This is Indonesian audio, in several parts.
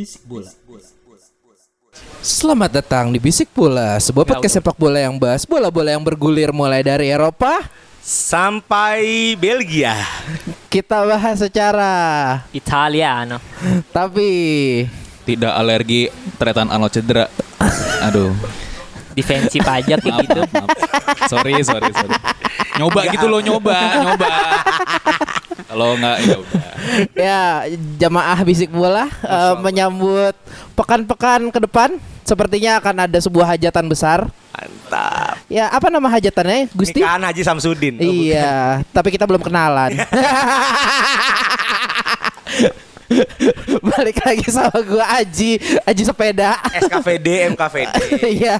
Bisik bola. Selamat datang di Bisik Bola, sebuah podcast sepak bola yang bahas bola-bola yang bergulir mulai dari Eropa. Sampai Belgia. Kita bahas secara Italiano. tapi tidak alergi tretan Arnold cedera. Aduh. Defensif aja kayak gitu. maaf, maaf. Sorry, sorry, sorry. Nyoba gitu loh, nyoba, nyoba. Kalau enggak ya udah. ya jamaah Bisik Bola eh, menyambut pekan-pekan ke depan sepertinya akan ada sebuah hajatan besar. Mantap. Ya, apa nama hajatannya, Gusti? Nikahan Haji Samsudin. Oh, Iya, tapi kita belum kenalan. Balik lagi sama gua Aji, Aji sepeda. SKVD, MKVD. Iya.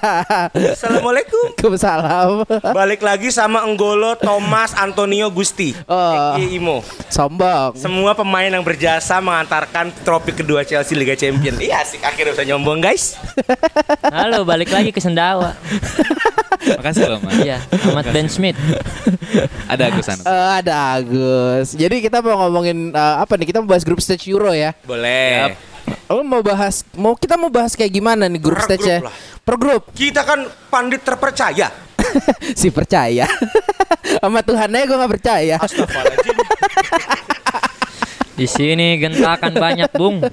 Assalamualaikum. Waalaikumsalam. Balik lagi sama Enggolo Thomas Antonio Gusti. Oh. Eki Imo. Sombong. Semua pemain yang berjasa mengantarkan trofi kedua Chelsea Liga Champion. Iya asik akhirnya bisa nyombong guys. Halo, balik lagi ke Sendawa. Makasih loh, Mas. Iya, Ahmad Ben Smith. Ada Agus Anu. Eh, ada Agus. Jadi kita mau ngomongin eh, apa nih? Kita mau bahas grup stage Euro ya. Boleh. Lo mau bahas mau kita mau bahas kayak gimana nih grup Per stage ya? lah. Per grup. Kita kan pandit terpercaya. si percaya. Sama Tuhan aja gue gak percaya. Astagfirullahaladzim. Di sini gentakan banyak, Bung.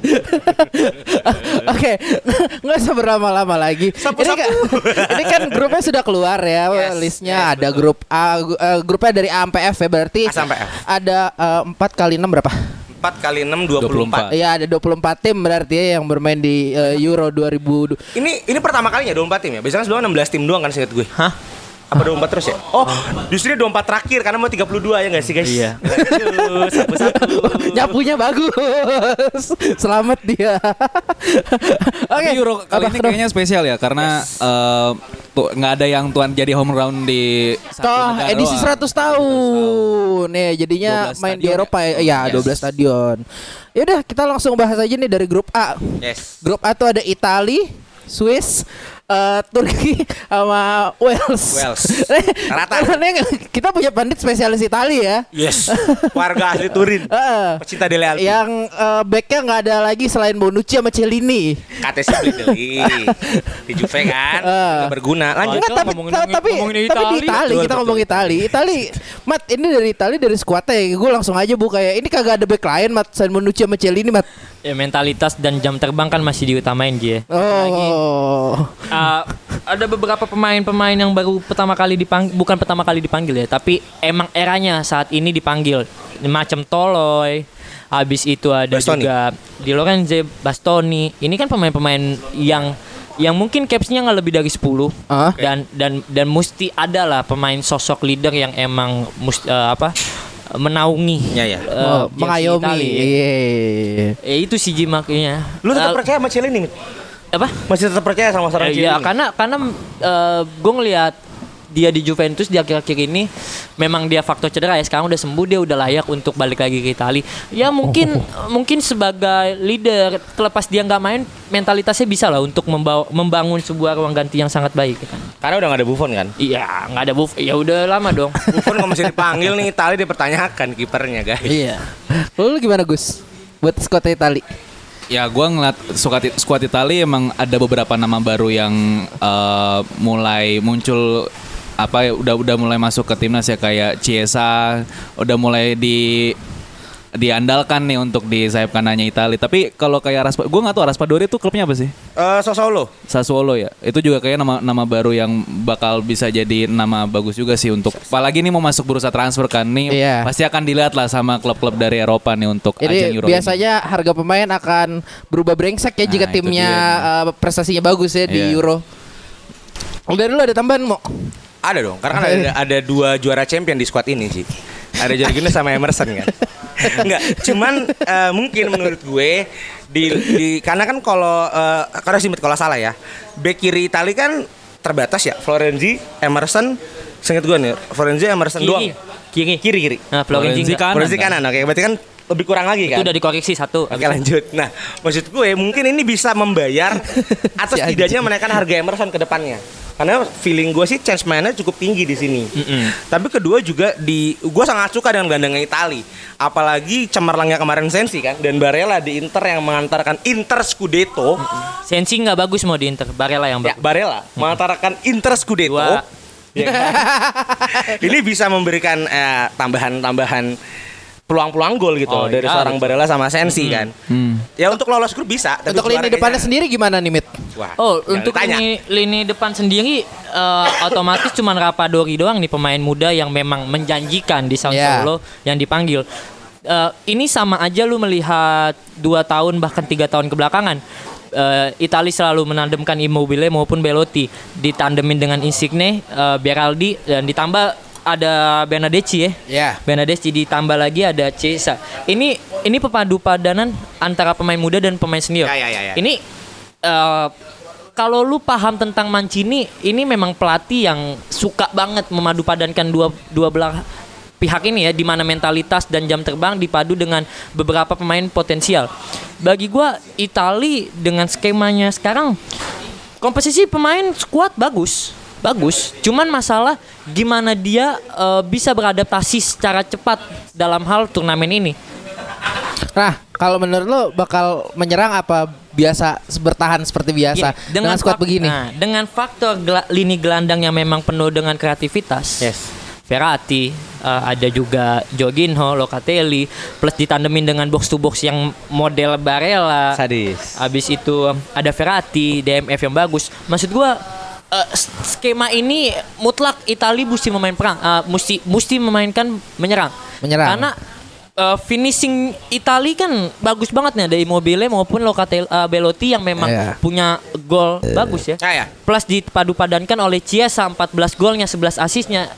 Oke, nggak usah berlama-lama lagi. Sapu, ini, kan, ini kan grupnya sudah keluar ya Yes, listnya. yes, ada betul. grup A, eh, grupnya dari A sampai F ya berarti. A sampai F. Ada eh, empat kali enam berapa? 4 kali 6 24. 24. Iya ada 24 tim berarti ya yang bermain di eh, Euro 2000. Ini ini pertama kalinya 24 tim ya. Biasanya sebelumnya 16 tim doang kan seingat gue. Hah? Apa 24 terus ya? Oh, justru dia 24 terakhir karena mau 32 ya enggak sih guys? Iya. Satu-satu. Nyapunya bagus. Selamat dia. Oke. Tapi Euro kali apa, ini kayaknya spesial ya karena eh, tuh nggak ada yang tuan jadi home run di satu Toh edisi doang. 100 tahun. Ya, jadinya 12 main di stadion Eropa ya. ya? Iya, Yes. 12 stadion. Ya udah, kita langsung bahas aja nih dari grup A. Yes. Grup A tuh ada Itali, Swiss, eh, Turki sama Wales. Wales. Rata. Karena kita punya pandit spesialis Itali ya. Yes. Warga asli Turin. Heeh. Pecinta Dele Alpi. yang eh, backnya nggak ada lagi selain Bonucci sama Cellini. Beli beli. Di Juve kan. Eh. Nggak berguna. Lanjut. Enggak, tapi, ngomongin- ta- tapi, ngomongin tapi di Itali. Kita betul. ngomong Itali. Itali, Mat ini dari Itali dari skuadnya ya. Gue langsung aja bu kayak ini kagak ada back lain Mat selain Bonucci sama Cellini Mat. Ya mentalitas dan jam terbang kan masih diutamain dia. Oh, Uh, ada beberapa pemain-pemain yang baru pertama kali dipanggil, bukan pertama kali dipanggil ya, tapi emang eranya saat ini dipanggil. Macam Toloy, habis itu ada Bastoni. juga Di Lorenzo Bastoni. Ini kan pemain-pemain yang yang mungkin capsnya nggak lebih dari 10 Ah. dan dan dan mesti ada lah pemain sosok leader yang emang mus- eh, apa menaungi Ya, ya. eh, oh, mengayomi. Itali. Iya. Eh, itu sih Ji makanya. Lu tetap Eh, percaya sama? Mit? apa? Masih tetap percaya sama seorang Eh? Iya, karena karena gue ngelihat dia di Juventus di akhir-akhir ini memang dia faktor cedera ya sekarang udah sembuh dia udah layak untuk balik lagi ke Italia ya mungkin mungkin sebagai leader terlepas dia nggak main mentalitasnya bisa lah untuk membawa, membangun sebuah ruang ganti yang sangat baik kan Karena udah gak ada Buffon kan? iya nggak ada buff ya udah lama dong Buffon kalau masih dipanggil nih Itali dipertanyakan kipernya guys. Iya. Lu gimana Gus? Buat skuad Itali. Ya gua ngeliat skuad, skuad Itali emang ada beberapa nama baru yang eh, mulai muncul apa udah udah mulai masuk ke timnas ya kayak Chiesa udah mulai di diandalkan nih untuk di sayap kanannya Italia. Tapi kalau kayak Raspa, gue nggak tahu Raspadori itu klubnya apa sih? Eh, Sassuolo. Sassuolo ya. Itu juga kayak nama nama baru yang bakal bisa jadi nama bagus juga sih untuk apalagi nih mau masuk bursa transfer kan nih Iya. pasti akan dilihat lah sama klub-klub dari Eropa nih untuk ajang Jadi Euro ini. biasanya harga pemain akan berubah brengsek ya jika Nah, itu timnya dia. uh, prestasinya bagus ya di Iya. Euro. Udah dulu ada tambahan mau. Ada dong, karena kan ada, ada dua juara champion di squad ini sih. Ada Jorginho sama Emerson kan. Enggak, cuman eh, mungkin menurut gue di, di karena kan kalau eh, karena sih kalau salah ya, back kiri Itali kan terbatas ya. Florenzi, Emerson, seinget gue nih, Florenzi, Emerson Kiri. doang. Kiri. Kiri kiri. Nah, Florenzi Florenzi kanan, Florenzi kan? kanan, oke. Berarti kan lebih kurang lagi kan? Itu udah dikoreksi satu. Oke lanjut. Nah, maksud gue mungkin ini bisa membayar atau setidaknya menaikkan harga Emerson ke depannya. Karena feeling gue sih chance mainnya cukup tinggi di sini. Tapi kedua juga di gue sangat suka dengan gelandangnya Itali. Apalagi cemerlangnya kemarin Sensi kan dan Barella di Inter yang mengantarkan Inter Scudetto. Sensi nggak bagus mau di Inter. Barella yang Ya, bagus. Barella mengantarkan Inter Scudetto. Dua. Ya kan? ini bisa memberikan eh, tambahan-tambahan peluang-peluang gol gitu Oh, dari iya, seorang. Barella sama Sensi kan. Hmm. Ya untuk lolos grup bisa. tapi Untuk lini depannya kayaknya- sendiri gimana nih Mit? Wah, Oh, untuk ditanya. lini, lini depan sendiri eh, otomatis cuma Rapadori doang nih pemain muda yang memang menjanjikan di Sao Ya. Paulo yang dipanggil. Eh, ini sama aja lu melihat dua tahun bahkan tiga tahun kebelakangan. Eh, Itali selalu menandemkan Immobile maupun Belotti ditandemin dengan Insigne, eh, Beraldi dan ditambah ada Bernadeschi ya. Ya. Bernadeschi ditambah lagi ada Cesa. Ini ini pepadu padanan antara pemain muda dan pemain senior. Ya, ya, ya, ya. Ini eh, kalau lu paham tentang Mancini, ini memang pelatih yang suka banget memadu padankan dua dua belah pihak ini ya, di mana mentalitas dan jam terbang dipadu dengan beberapa pemain potensial. Bagi gua Itali dengan skemanya sekarang komposisi pemain skuad bagus bagus cuman masalah gimana dia eh, bisa beradaptasi secara cepat dalam hal turnamen ini Nah, kalau menurut lo bakal menyerang apa biasa bertahan seperti biasa Gini, dengan, squad fak- begini? nah, dengan faktor gela- lini gelandang yang memang penuh dengan kreativitas Yes. Verratti eh, ada juga Jorginho, Locatelli plus ditandemin dengan box to box yang model Barella Sadis. Habis itu ada Verratti, DMF yang bagus. Maksud gua eh, skema ini mutlak Itali mesti memain perang, eh, mesti mesti memainkan menyerang. Menyerang. Karena eh, finishing Itali kan bagus banget nih dari Immobile maupun Locatelli eh, Belotti yang memang Iya. punya gol bagus ya. Ya, ya. Plus dipadu padankan oleh Chiesa 14 golnya, 11 asisnya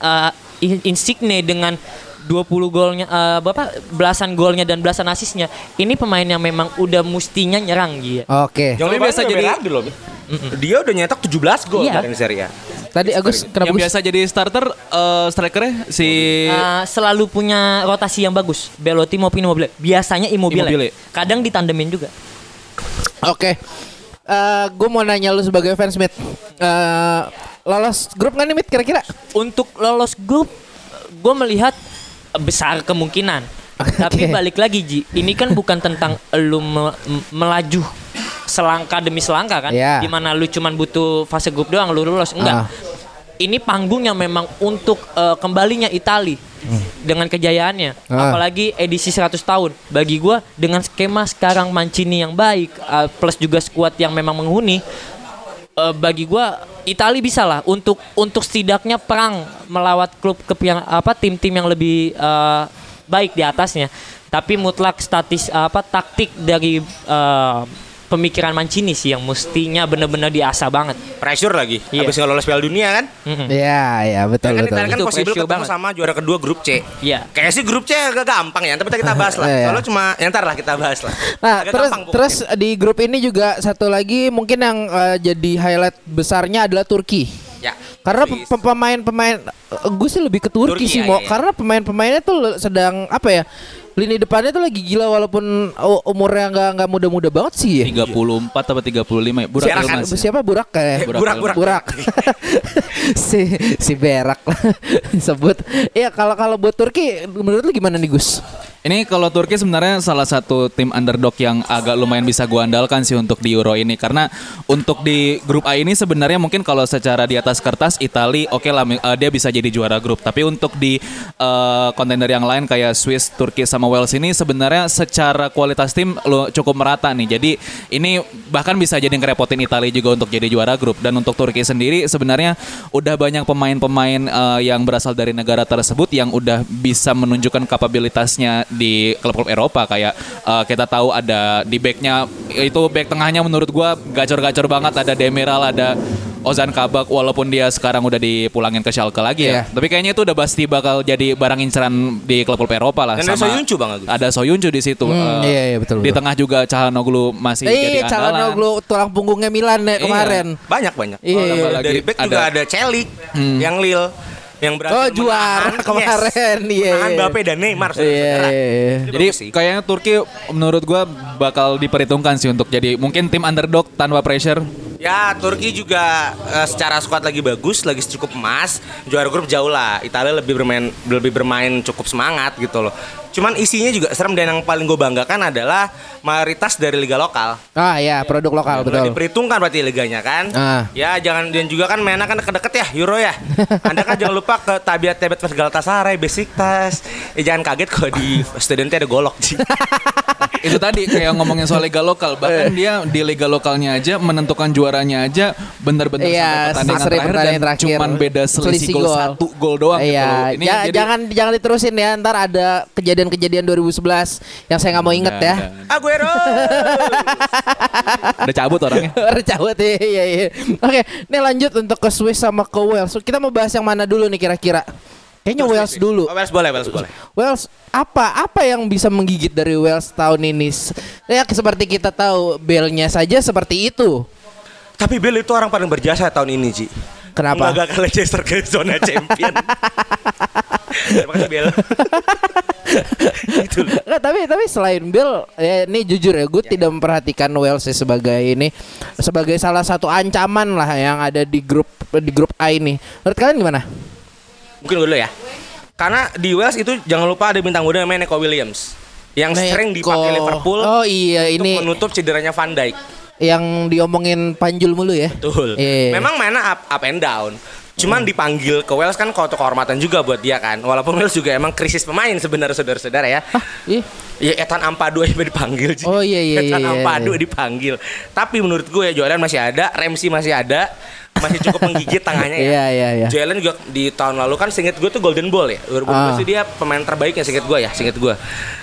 In- Insigne dengan 20 golnya eh, berapa belasan golnya dan belasan asisnya. Ini pemain yang memang udah mustinya nyerang dia. Oke. Lebih biasa biasa jadi- loh. Dia udah nyetak 17 gol Iya. dari Serie A. Tadi Agus kenapa Yang biasa jadi starter eh, strikernya si Eh, selalu punya rotasi yang bagus. Belotti maupun Immobile. Biasanya Immobile. Immobile. Kadang ditandemin juga. Oke. Eh, gue mau nanya lu sebagai fans Mit. Eh, lolos grup nggak nih Mit kira-kira? Untuk lolos grup, gue melihat besar kemungkinan. Tapi balik lagi Ji, ini kan bukan tentang lu me- melaju selangkah demi selangkah kan, Iya. di mana lu cuman butuh fase grup doang lu lolos Ah. enggak. Ini panggung yang memang untuk eh, kembalinya Itali dengan kejayaannya, Ah. apalagi edisi 100 tahun. Bagi gua dengan skema sekarang Mancini yang baik, eh, plus juga skuad yang memang menghuni, eh, bagi gua Itali bisa lah untuk untuk setidaknya perang melawat klub ke yang apa tim-tim yang lebih eh, baik di atasnya. Tapi mutlak statis apa taktik dari eh, pemikiran Mancini sih yang mestinya benar-benar diasah banget. Pressure lagi. Iya. Habis nggak lolos Piala Dunia kan? Iya, iya betul kan betul. Kan possible ketemu banget. sama juara kedua grup C. Iya. Kayaknya sih grup C agak gampang ya, tapi kita bahas lah. Iya, iya. Soalnya cuma ya ntar lah kita bahas lah. Nah, Agak terus gampang pokoknya. terus di grup ini juga satu lagi mungkin yang eh, jadi highlight besarnya adalah Turki. ya. Karena pemain-pemain gue sih lebih ke Turki, Turki, sih ya, mau ya, ya. karena pemain-pemainnya tuh sedang apa ya? Lini depannya tuh lagi gila walaupun umurnya nggak nggak muda-muda banget sih ya. 34 atau 35 ya. Burak Siapa kan? Yilmaz ya. Siapa Burak kayak Burak, Burak, Burak. Burak. si si Berak lah disebut. Iya kalau kalau buat Turki menurut lu gimana nih Gus? Ini kalau Turki sebenarnya salah satu tim underdog yang agak lumayan bisa gua andalkan sih untuk di Euro ini. Karena untuk di grup A ini sebenarnya mungkin kalau secara di atas kertas Itali oke lah eh, dia bisa jadi juara grup. Tapi untuk di eh, kontender yang lain kayak Swiss, Turki sama Wales ini sebenarnya secara kualitas tim lo cukup merata nih. Jadi ini bahkan bisa jadi ngerepotin Itali juga untuk jadi juara grup. Dan untuk Turki sendiri sebenarnya udah banyak pemain-pemain eh, yang berasal dari negara tersebut yang udah bisa menunjukkan kapabilitasnya di klub-klub Eropa kayak eh, kita tahu ada di backnya itu back tengahnya menurut gua gacor-gacor banget ada Demiral ada Ozan Kabak walaupun dia sekarang udah dipulangin ke Schalke lagi ya. Iya. Tapi kayaknya itu udah pasti bakal jadi barang inceran di klub-klub Eropa lah. Dan ada Soyuncu, Bang Agus. Ada Soyuncu di situ. Hmm, Eh, iya, iya, betul, Di betul. tengah juga Cahanoglu masih Eh, jadi andalan. Calhanoglu tulang punggungnya Milan ya Iya. kemarin. Banyak banyak. Iya, Oh, iya. Dari back juga Ada- ada Celik yang Lil yang berhasil Oh, juara menahan- kemarin, iya, menahan iya. Mbappe dan Neymar. Iya, saudara-saudara. iya, iya. Itu Jadi kayaknya Turki menurut gua bakal diperhitungkan sih untuk jadi mungkin tim underdog tanpa pressure. Ya, Turki juga eh, secara squad lagi bagus, lagi cukup emas. Juara grup jauh lah. Italia lebih bermain lebih bermain cukup semangat gitu loh. Cuman isinya juga serem dan yang paling gue banggakan adalah mayoritas dari liga lokal. Ah ya, produk lokal Udah betul. diperhitungkan berarti liganya kan. Ah. Ya jangan dan juga kan mainnya kan deket-deket ya Euro ya. Anda kan jangan lupa ke Tabiat Tebet Mas Galatasaray, Besiktas. Eh jangan kaget kalau di stadionnya ada golok sih. itu tadi kayak ngomongin soal liga lokal bahkan dia di liga lokalnya aja menentukan juaranya aja bener-bener Iya, sampai pertandingan terakhir pertandingan dan terakhir. cuman beda selisih, Selisih gol gol. satu gol doang gitu Iya, loh. Ini ja- jadi- jangan jangan diterusin ya. Ntar ada kejadian-kejadian 2011 yang saya nggak mau inget ya. Aguero. Udah cabut orangnya. Recabut iya, iya, iya. Oke, ini lanjut untuk ke Swiss sama ke Wales. Kita mau bahas yang mana dulu nih kira-kira? Kayaknya Wales dulu. Oh, Wales boleh, Wales boleh. Wales apa apa yang bisa menggigit dari Wales tahun ini? Ya seperti kita tahu Bellnya saja seperti itu. Tapi Bale itu orang paling berjasa tahun ini, Ci. Kenapa? Menggagalkan Leicester ke zona champion. Terima kasih. Nggak, tapi tapi selain Bill ya ini jujur ya gue tidak memperhatikan Wales sih sebagai ini sebagai salah satu ancaman lah yang ada di grup di grup A ini. Menurut kalian gimana? Mungkin dulu ya. Karena di Wales itu jangan lupa ada bintang muda namanya Neko Williams yang sering Neko. dipakai Liverpool Oh iya untuk ini menutup cederanya Van Dijk. Yang diomongin Panjul mulu ya. Betul. Iya. Memang mainnya up, up and down. Cuman dipanggil ke Wales kan kau kehormatan juga buat dia kan. Walaupun Wales juga emang krisis pemain sebenarnya saudara-saudara ya. Ih, Ya Ethan Ampadu aja dipanggil. Oh, iya, iya, Ethan iya, Ampadu iya. dipanggil. Tapi menurut gue ya Jordan masih ada, Ramsey masih ada, masih cukup menggigit tangannya ya. Iya iya iya. Jalen juga di tahun lalu kan singkat gue tuh Golden Ball ya 2012 Ah. dia pemain terbaik ya singkat gue ya singkat gue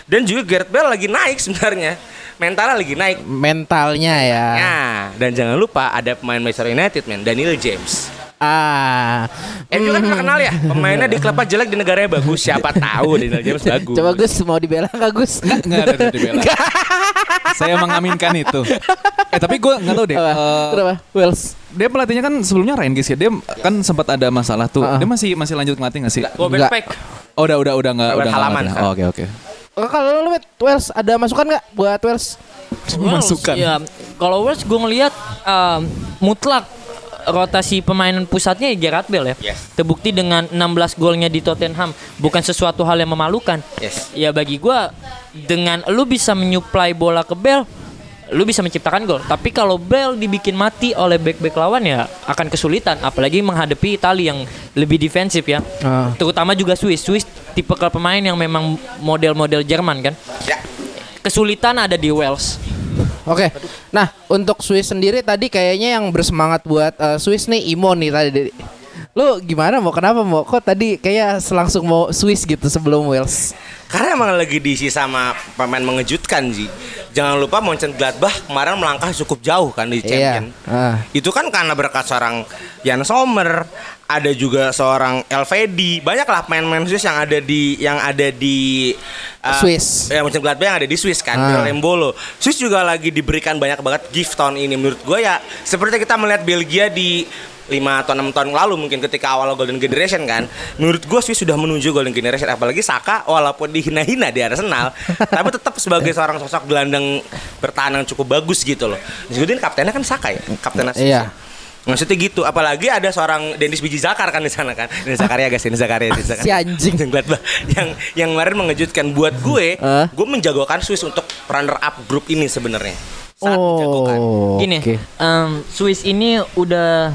dan juga Gareth Bale lagi naik sebenarnya mentalnya lagi naik Mentalnya ya. Nah, dan jangan lupa ada pemain Manchester United men Daniel James Ah. MU kan terkenal ya pemainnya di klubnya jelek di negaranya bagus siapa tahu Daniel James bagus Coba Gus mau dibela nggak Gus? Nggak ada di bela. Saya mengaminkan itu. Eh tapi gue nggak tahu deh. Apa? eh, Kenapa? Wales. dia pelatihnya kan sebelumnya Ryan Giggs ya. Dia kan sempat ada masalah tuh. Ah. Dia masih masih lanjut ngelatih nggak sih? gue backpack Oh, udah udah udah nggak udah nggak halaman ngelatih. sekarang. Oh, Oke oke. Oh, kalau lu Wales ada masukan nggak buat Wales? Masukan. Ya, kalau Wales gue ngelihat um, mutlak rotasi pemain pusatnya ya Gerard Bale ya. Yes. Terbukti dengan 16 golnya di Tottenham bukan sesuatu hal yang memalukan. Yes. Ya bagi gua dengan lu bisa menyuplai bola ke Bale lu bisa menciptakan gol. Tapi kalau Bale dibikin mati oleh back-back lawan ya akan kesulitan apalagi menghadapi Italia yang lebih defensif ya. Ah. Terutama juga Swiss. Swiss tipe pemain yang memang model-model Jerman kan. ya Kesulitan ada di Wales. Oke. Nah, untuk Swiss sendiri tadi kayaknya yang bersemangat buat eh, Swiss nih Imo nih tadi. Lu gimana mau kenapa mau kok tadi kayak langsung mau Swiss gitu sebelum Wales? Karena emang lagi diisi sama pemain mengejutkan sih jangan lupa Mönchengladbach kemarin melangkah cukup jauh kan di champion Iya. Ah. itu kan karena berkat seorang Jan Sommer ada juga seorang Elvedi banyak lah pemain-pemain Swiss yang ada di yang ada di uh, Swiss. ya Mönchengladbach yang ada di Swiss kan Ah. Embolo Swiss juga lagi diberikan banyak banget gift tahun ini menurut gue ya seperti kita melihat Belgia di 5 atau 6 tahun lalu mungkin ketika awal Golden Generation kan menurut gue Swiss sudah menuju Golden Generation apalagi Saka walaupun dihina-hina di Arsenal tapi tetap sebagai seorang sosok gelandang bertahan yang cukup bagus gitu loh jadi kaptennya kan Saka ya kapten Swiss Iya. Maksudnya gitu, apalagi ada seorang Dennis Biji Zakar kan di sana kan. Dennis Zakaria guys, Dennis Zakaria, Dennis Zakaria. Si anjing. yang yang yang kemarin mengejutkan buat gue, Hah? gue menjagokan Swiss untuk runner up grup ini sebenarnya. Sangat menjagokan. Oh, Gini, oke. em, Swiss ini udah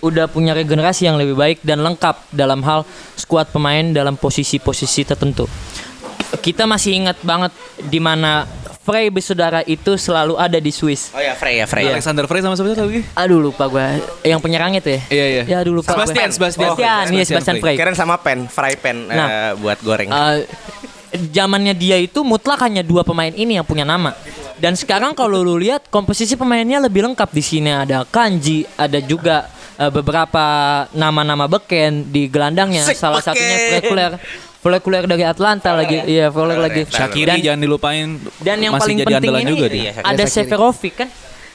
udah punya regenerasi yang lebih baik dan lengkap dalam hal skuad pemain dalam posisi-posisi tertentu. Kita masih ingat banget di mana Frey bersaudara itu selalu ada di Swiss. Oh ya, Frey ya, Frey. ya. Alexander Frey sama siapa lagi? Aduh lupa gua yang penyerang itu ya. Iya, iya. Ya aduh lupa. gua. Sebastian, Sebastian. Sebastian, Oh, iya Sebastian Sebastian Frey. Frey. Keren sama pen, fry pen Nah. eh, buat goreng. Eh, zamannya dia itu mutlak hanya dua pemain ini yang punya nama. Dan sekarang kalau lu lihat komposisi pemainnya lebih lengkap di sini ada Kanji, ada juga eh, beberapa nama-nama beken di gelandangnya. Sik Salah satunya beken. Flekuler. Flekuler dari Atlanta lagi. Iya, Flekuler lagi. Shakiri Dan, jangan dilupain dan yang masih paling jadi penting andalan ini juga dia. Iya, ada Severovic kan?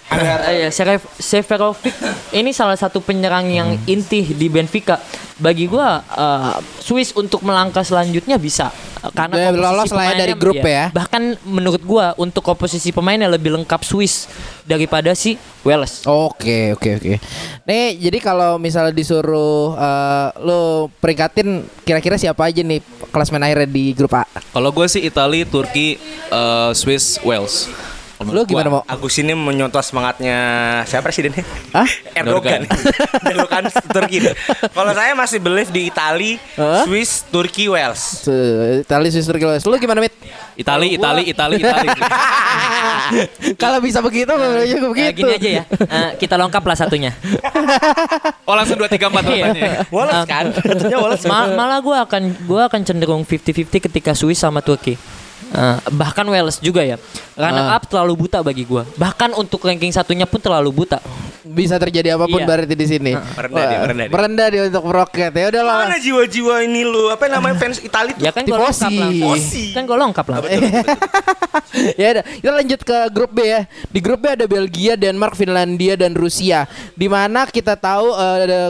Iya, Seref- Severovic ini salah satu penyerang yang Hmm. inti di Benfica. Bagi gua eh, Swiss untuk melangkah selanjutnya bisa Eh, karena Ya, lolos lah ya dari grup iya. ya. Bahkan menurut gua untuk komposisi pemainnya lebih lengkap Swiss daripada si Wales. Oke oke oke. Nih jadi kalau misalnya disuruh eh, lo peringkatin kira-kira siapa aja nih klasmen akhirnya di grup A? Kalau gue sih Italia, Turki, eh, Swiss, Wales. Menurut gimana gua, mau? Agus ini menyontoh semangatnya siapa presidennya? Hah? Erdogan. Erdogan Turki. Kalau saya masih believe di Itali, Hah? Swiss, Turki, Wales. Tuh, Italia, Swiss, Turki, Wales. Lo gimana mit? Italia, Italia, Italia, Italia. kalau bisa begitu, Eh, begitu. gini aja ya, eh, kita lengkap lah satunya. Oh langsung 2 3 4 rasanya. Wallace Um, kan? Katanya. Ma- malah gue akan gua akan cenderung 50-50 ketika Swiss sama Turki. Eh, bahkan Wales juga ya. Runner Ah. up terlalu buta bagi gua. Bahkan untuk ranking satunya pun terlalu buta. Bisa terjadi apa pun Iya. berarti di sini. Merendah dia, merendah dia. merendah dia untuk meroket. Ya udah lah. Mana jiwa-jiwa ini lu? Apa namanya fans Itali tuh? Ya kan gue lengkap lah. Kan gue lengkap lah. ya udah, kita lanjut ke grup B ya. Di grup B ada Belgia, Denmark, Finlandia dan Rusia. Di mana kita tahu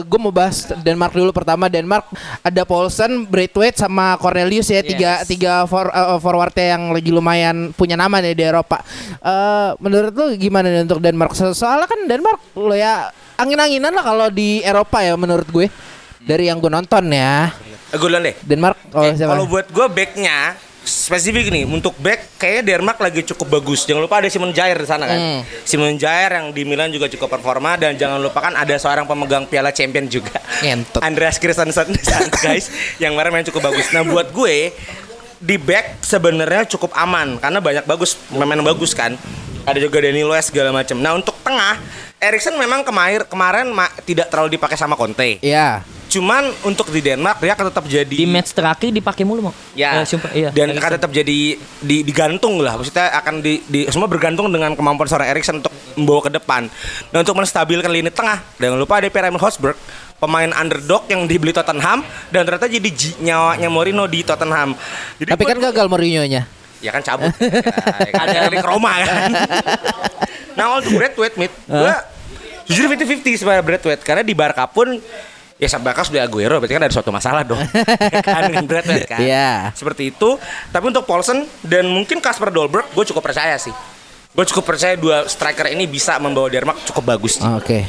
gue mau bahas Denmark dulu pertama. Denmark ada Paulsen, Braithwaite sama Cornelius ya tiga Yes. tiga for, eh, forwardnya yang lagi lumayan punya nama nih di Eropa. Eh, menurut lu gimana nih untuk Denmark? So- soalnya kan Denmark lo ya angin-anginan lah kalau di Eropa ya menurut gue. Dari yang gue nonton ya. Eh, gue duluan deh. Denmark oh Eh? Kalau buat gue backnya spesifik nih untuk back kayaknya Denmark lagi cukup bagus. Jangan lupa ada Simon Jair di sana kan. Hmm. Simon Jair yang di Milan juga cukup performa dan jangan lupakan ada seorang pemegang Piala Champion juga. Ngentot. Andreas Christensen guys yang kemarin main cukup bagus. Nah buat gue di back sebenarnya cukup aman karena banyak bagus pemain bagus kan. Ada juga Danny Loes segala macam. Nah untuk tengah Erikson memang kemarin kemarin ma- tidak terlalu dipakai sama Conte. Ya. Cuman untuk di Denmark dia akan tetap jadi Di match terakhir dipakai mulu mau. Ya, Eh, sumpah, iya. dan akan tetap jadi di, digantung lah. Maksudnya akan di, di semua bergantung dengan kemampuan seorang Erikson untuk membawa ke depan. Dan untuk menstabilkan lini tengah, jangan lupa ada Pierre Emil Hosberg, pemain underdog yang dibeli Tottenham dan ternyata jadi nyawanya Mourinho di Tottenham. Jadi Tapi kan gagal Mourinho-nya. ya kan cabut. ya, kan ada dari Roma kan. nah, untuk Bradwaite mid, gua jujur 50-50 sama Bradwaite karena di Barca pun ya Barca sudah Aguero berarti kan ada suatu masalah dong. Ya kan dengan Bradwaite kan. Iya. Seperti itu. Tapi untuk Paulsen dan mungkin Kasper Dolberg gue cukup percaya sih. Gue cukup percaya dua striker ini bisa membawa Denmark cukup bagus. Oke.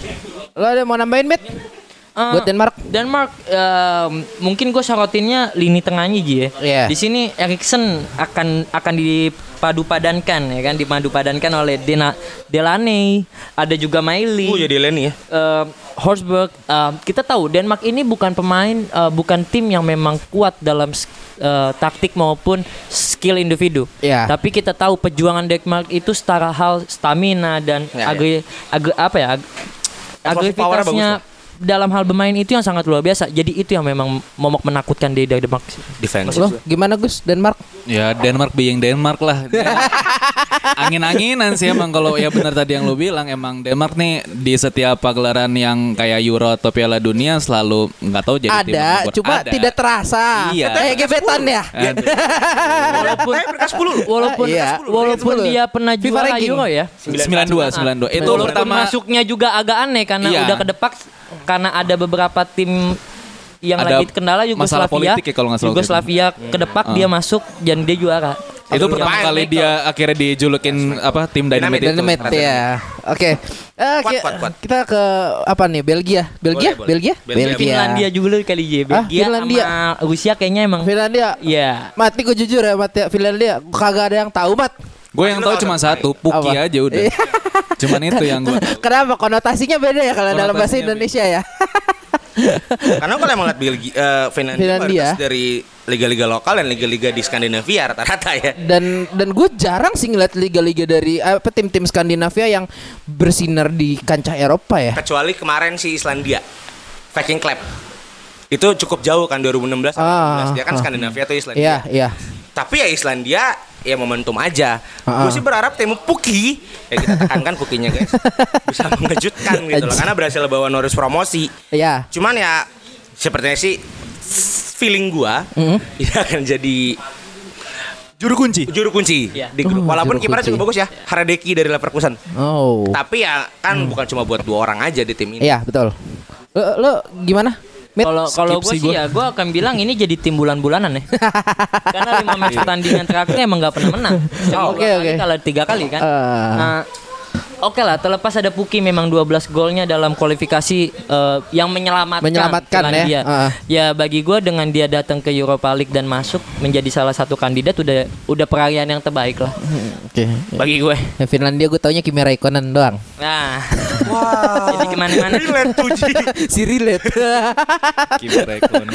Lo ada mau nambahin Mit? Eh, Buat Denmark? Denmark eh, mungkin gue sorotinnya lini tengahnya Ji ya. Iya. Di sini Erikson akan akan dipadu padankan ya kan dipadu padankan oleh Dena Delaney, ada juga Miley. Oh jadi Lenny ya. eh, Horsberg, eh, kita tahu Denmark ini bukan pemain, eh, bukan tim yang memang kuat dalam eh, taktik maupun skill individu. Iya. Tapi kita tahu perjuangan Denmark itu setara hal stamina dan Ya, ya. agri, agri- apa ya, ag- agresivitasnya bagus dalam hal bermain itu yang sangat luar biasa. Jadi itu yang memang momok menakutkan di Denmark. Defense. Lo gimana Gus Denmark? Ya Denmark being Denmark lah. Angin-anginan sih emang kalau ya benar tadi yang lu bilang emang Denmark nih di setiap pagelaran yang kayak Euro atau Piala Dunia selalu nggak tahu jadi tim ada, cuma Ada. tidak terasa. Iya. Kayak gebetan ya. Walaupun Tapi peringkat 10 walaupun Iya, walaupun peringkat 10. dia pernah juara. Euro ya. 92 92. Itu pertama masuknya juga agak aneh karena Iya. udah kedepak karena ada beberapa tim yang Ada lagi kendala masalah Yugoslavia. politik ya kalau nggak salah. Yugoslavia kedepak dia masuk dan dia juara. itu pertama Main, kali Michael. dia akhirnya dijulukin apa tim Dynamite, itu. Dynamite ya. Oke. Eh, Kuat, ki- kuat, kuat. Kita ke apa nih? Belgia. Belgia? boleh. Belgia? Belgia. Finlandia juga kali ya. Ah, Belgia Finlandia. sama Rusia kayaknya emang. Finlandia. Iya. Mati gue jujur ya mati Finlandia kagak ada yang tahu mat. Gue yang tahu cuma satu, Puki Apa? aja udah. Iya. Cuman itu yang gue. Kenapa konotasinya beda ya kalau dalam bahasa Indonesia ya? Karena kalau emang lihat Belgia, eh, Finlandia, Finlandia. dari liga-liga lokal dan liga-liga di Skandinavia rata-rata ya. dan dan gue jarang sih ngeliat liga-liga dari apa tim-tim Skandinavia yang bersinar di kancah Eropa ya. Kecuali kemarin si Islandia, Viking Club. Itu cukup jauh kan 2016 sama Ah, 2016. Dia kan ah. Skandinavia atau Islandia. Iya, iya. Tapi ya Islandia ya momentum aja. Ah, Gue sih berharap tim Puki ya kita tekankan Pukinya guys bisa mengejutkan gitu loh karena berhasil bawa Norris promosi. Iya. Cuman ya sepertinya sih feeling gua Mhm. dia akan jadi Juru kunci. juru kunci Iya. di grup. Oh, Walaupun kipernya juga bagus ya, Haradeki dari Leverkusen. Oh. Tapi ya kan bukan cuma buat dua orang aja di tim ini. Iya, betul. Lo, lo gimana? Kalau kalau gue sih ya gue akan bilang ini jadi tim bulan-bulanan ya. Karena lima match pertandingan terakhir emang nggak pernah menang. Cuma Oke, oke. Kalau tiga kali kan. Ah. Nah, Oke lah, terlepas ada Puki memang 12 golnya dalam kualifikasi eh, yang menyelamatkan, Menyelamatkan ya. Finlandia. Ah. Ya bagi gue dengan dia datang ke Europa League dan masuk menjadi salah satu kandidat udah udah perayaan yang terbaik lah Oke. bagi gue. Ya, Finlandia gue taunya Kimi Raikkonen doang. Nah, jadi ke mana-mana. Relate tuh, Ji. si relate. Kiper Raikkonen.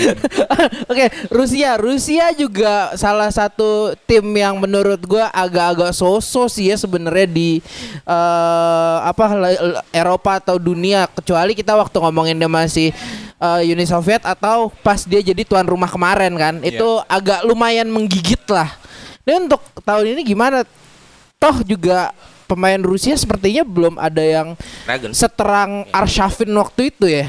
Oke, Rusia. Rusia juga salah satu tim yang menurut gua agak-agak sosok sih ya sebenarnya di eh, apa Eropa atau dunia kecuali kita waktu ngomongin dia masih eh, Uni Soviet atau pas dia jadi tuan rumah kemarin kan. Itu agak lumayan menggigit lah. Dan untuk tahun ini gimana? Toh juga pemain Rusia sepertinya belum ada yang Dragon. seterang Arshavin waktu itu ya.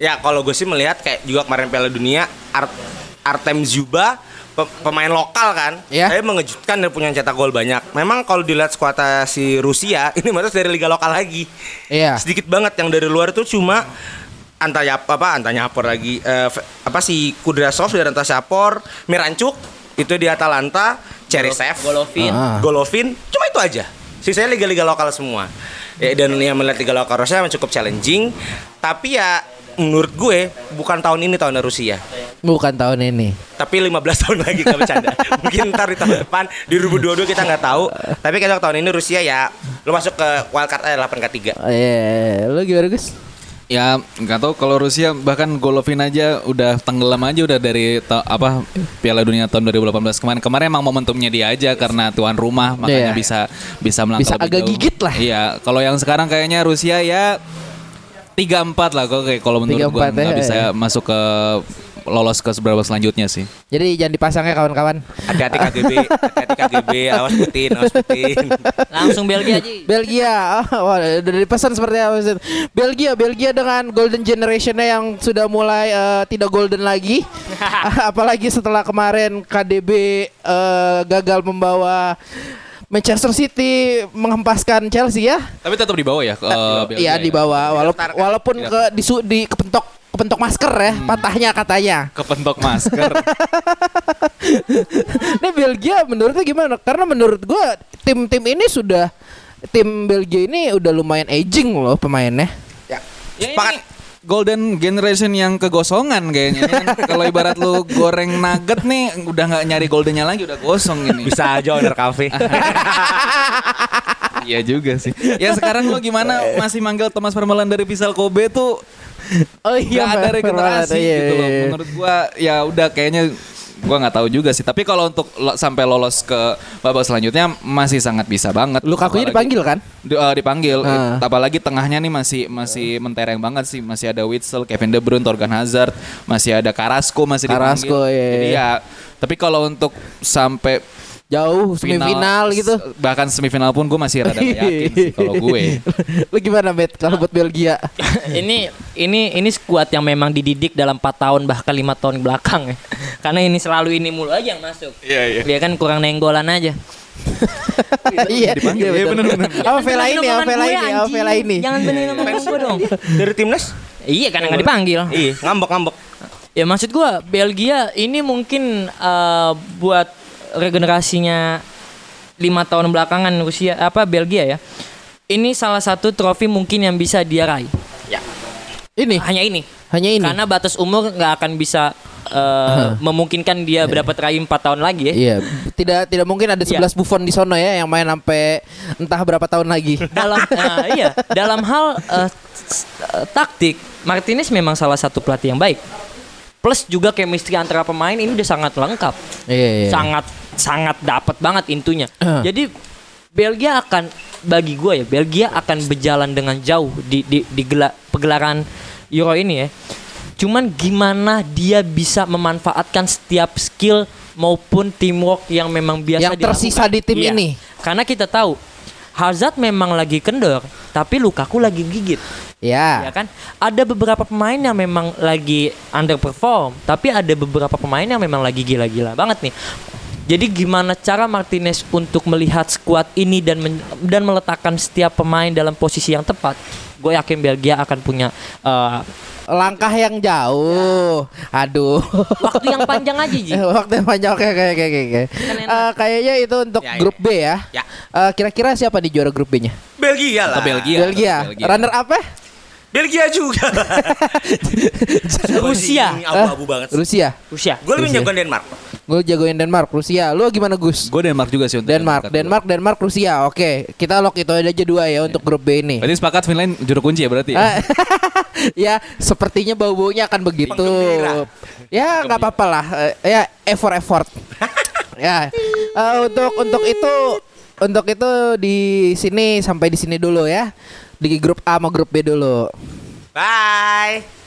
Ya kalau gue sih melihat kayak juga kemarin Piala Dunia Art Artem Zuba pe- pemain lokal kan, Iya. saya mengejutkan dan punya cetak gol banyak. Memang kalau dilihat skuadnya si Rusia ini maksudnya dari liga lokal lagi. Iya. Sedikit banget yang dari luar itu cuma Antaya apa Antanya Apor lagi eh, F- apa si Kudrasov dari Antasyapor, Mirancuk itu di Atalanta, Cherisev, Golovin. Ah. Golovin, cuma itu aja. Sisanya liga-liga lokal semua. Ya, dan yang melihat liga lokal Rusia memang cukup challenging, tapi ya menurut gue bukan tahun ini tahun Rusia. Bukan tahun ini. Tapi 15 tahun lagi gak bercanda. Mungkin ntar di tahun depan di 2022 kita nggak tahu. Tapi kalau tahun ini Rusia ya lu masuk ke wildcard eh 8 ke 3. Oh, iya, lu gimana Gus? Ya nggak tahu kalau Rusia bahkan Golovin aja udah tenggelam aja udah dari ta- apa Piala Dunia tahun 2018 kemarin. Kemarin emang momentumnya dia aja karena tuan rumah Iya. makanya bisa bisa melangkah Bisa lebih agak jauh. gigit lah. Iya, kalau yang sekarang kayaknya Rusia ya 3-4 lah kok kayak kalau menurut 3-4 gua nggak ya, bisa ya. masuk ke lolos ke seberapa selanjutnya sih. Jadi jangan dipasang ya kawan-kawan. Hati-hati KGB, hati-hati KGB, awas Putin, awas Putin. Langsung Belgia aja. Belgia, oh, wah, dari pesan seperti apa? Ustaz? Belgia, Belgia dengan golden generationnya yang sudah mulai eh, tidak golden lagi, apalagi setelah kemarin KDB eh, gagal membawa Manchester City menghempaskan Chelsea ya. Tapi tetap di bawah ya ke Belgia Iya ya? di bawah, walaupun Daftarkan. walaupun ke di, di kepentok kepentok masker ya, patahnya katanya. Kepentok masker. Ini Belgia menurutnya gimana? Karena menurut gua tim-tim ini sudah tim Belgia ini udah lumayan aging loh pemainnya. Ya. Ya, Sepakat. ini golden generation yang kegosongan kayaknya. Kan kalau ibarat lu goreng nugget nih udah nggak nyari goldennya lagi udah gosong ini. Bisa aja owner cafe. iya juga sih. Ya sekarang lu gimana? Masih manggil Thomas Vermaelen dari Vissel Kobe tuh? Oh nggak ada regenerasi iya, gitu loh. iya, iya. menurut gua ya udah kayaknya gua nggak tahu juga sih tapi kalau untuk lo- sampai lolos ke babak selanjutnya masih sangat bisa banget Lukaku nya Apalagi- dipanggil kan? Di- eh, dipanggil. Eh, Apalagi tengahnya nih masih masih mentereng banget sih. Masih ada Witsel, Kevin De Bruyne, Torgan Hazard, masih ada Carrasco masih dipanggil. Carrasco, iya, Jadi iya. ya, tapi kalau untuk sampai Jauh semifinal gitu. s- bahkan semifinal pun gue masih rada yakin sih kalau gue. Lu gimana, Bet? Kalau buat Belgia? ini ini ini skuad yang memang dididik dalam 4 tahun bahkan lima tahun belakang ya. Karena ini selalu ini mulu aja yang masuk. Iya iya. Dia kan kurang nenggolan aja. Iya, Dipanggil, iya, iya, betul. bener-bener. Apa Vela ini? Apa Vela gue, ini? Apa. Vela ini? Jangan benerin omongan gue dong. Dari timnas? Iya karena nggak dipanggil. Iya, ngambek-ngambek. Ya maksud gua Belgia ini mungkin eh, buat regenerasinya lima tahun belakangan Rusia apa Belgia ya. ini salah satu trofi mungkin yang bisa dia raih. Ini Hanya ini. hanya ini. Karena batas umur nggak akan bisa eh, memungkinkan dia berapa teraih 4 tahun lagi ya. Iya, tidak tidak mungkin ada Iya. 11 Buffon di sono ya yang main sampai entah berapa tahun lagi. dalam nah, iya dalam hal eh, taktik Martinez memang salah satu pelatih yang baik plus juga chemistry antara pemain ini udah sangat lengkap Iya, iya. sangat sangat dapat banget intunya Eh. jadi Belgia akan bagi gue ya Belgia akan berjalan dengan jauh di di, di gela- pegelaran Euro ini ya cuman gimana dia bisa memanfaatkan setiap skill maupun teamwork yang memang biasa Yang tersisa dilakukan. di tim Iya. ini. Karena kita tahu Hazard memang lagi kendor, tapi Lukaku lagi gigit. Ya. Ya kan? Ada beberapa pemain yang memang lagi underperform, tapi ada beberapa pemain yang memang lagi gila-gila banget nih. Jadi gimana cara Martinez untuk melihat skuad ini dan men- dan meletakkan setiap pemain dalam posisi yang tepat? Gue yakin Belgia akan punya eh, Langkah yang jauh. Aduh. waktu yang panjang aja Ji. Waktu yang panjang oke oke oke oke. Eh, kayaknya itu untuk Ya, ya. grup B ya. Ya. Eh, kira-kira siapa di juara grup B-nya? Belgia lah. Belgia. Belgia. Belgia. Runner apa? Belgia juga. Rusia. Abu-abu banget. Rusia. Rusia. Gue lebih Rusia. jagoan Denmark. Gue jagoin Denmark, Rusia. Lu gimana Gus? Gue Denmark juga sih untuk Denmark, yang Denmark, Denmark, Rusia. Oke, kita lock itu aja dua ya untuk grup B ini. Berarti sepakat Finland juru kunci ya berarti ya? Ah, ya, sepertinya bau-baunya akan begitu. Penggembira. Ya, nggak apa-apa lah. Eh, ya, effort effort. ya, eh, untuk untuk itu untuk itu di sini sampai di sini dulu ya. Di grup A sama grup B dulu. Bye.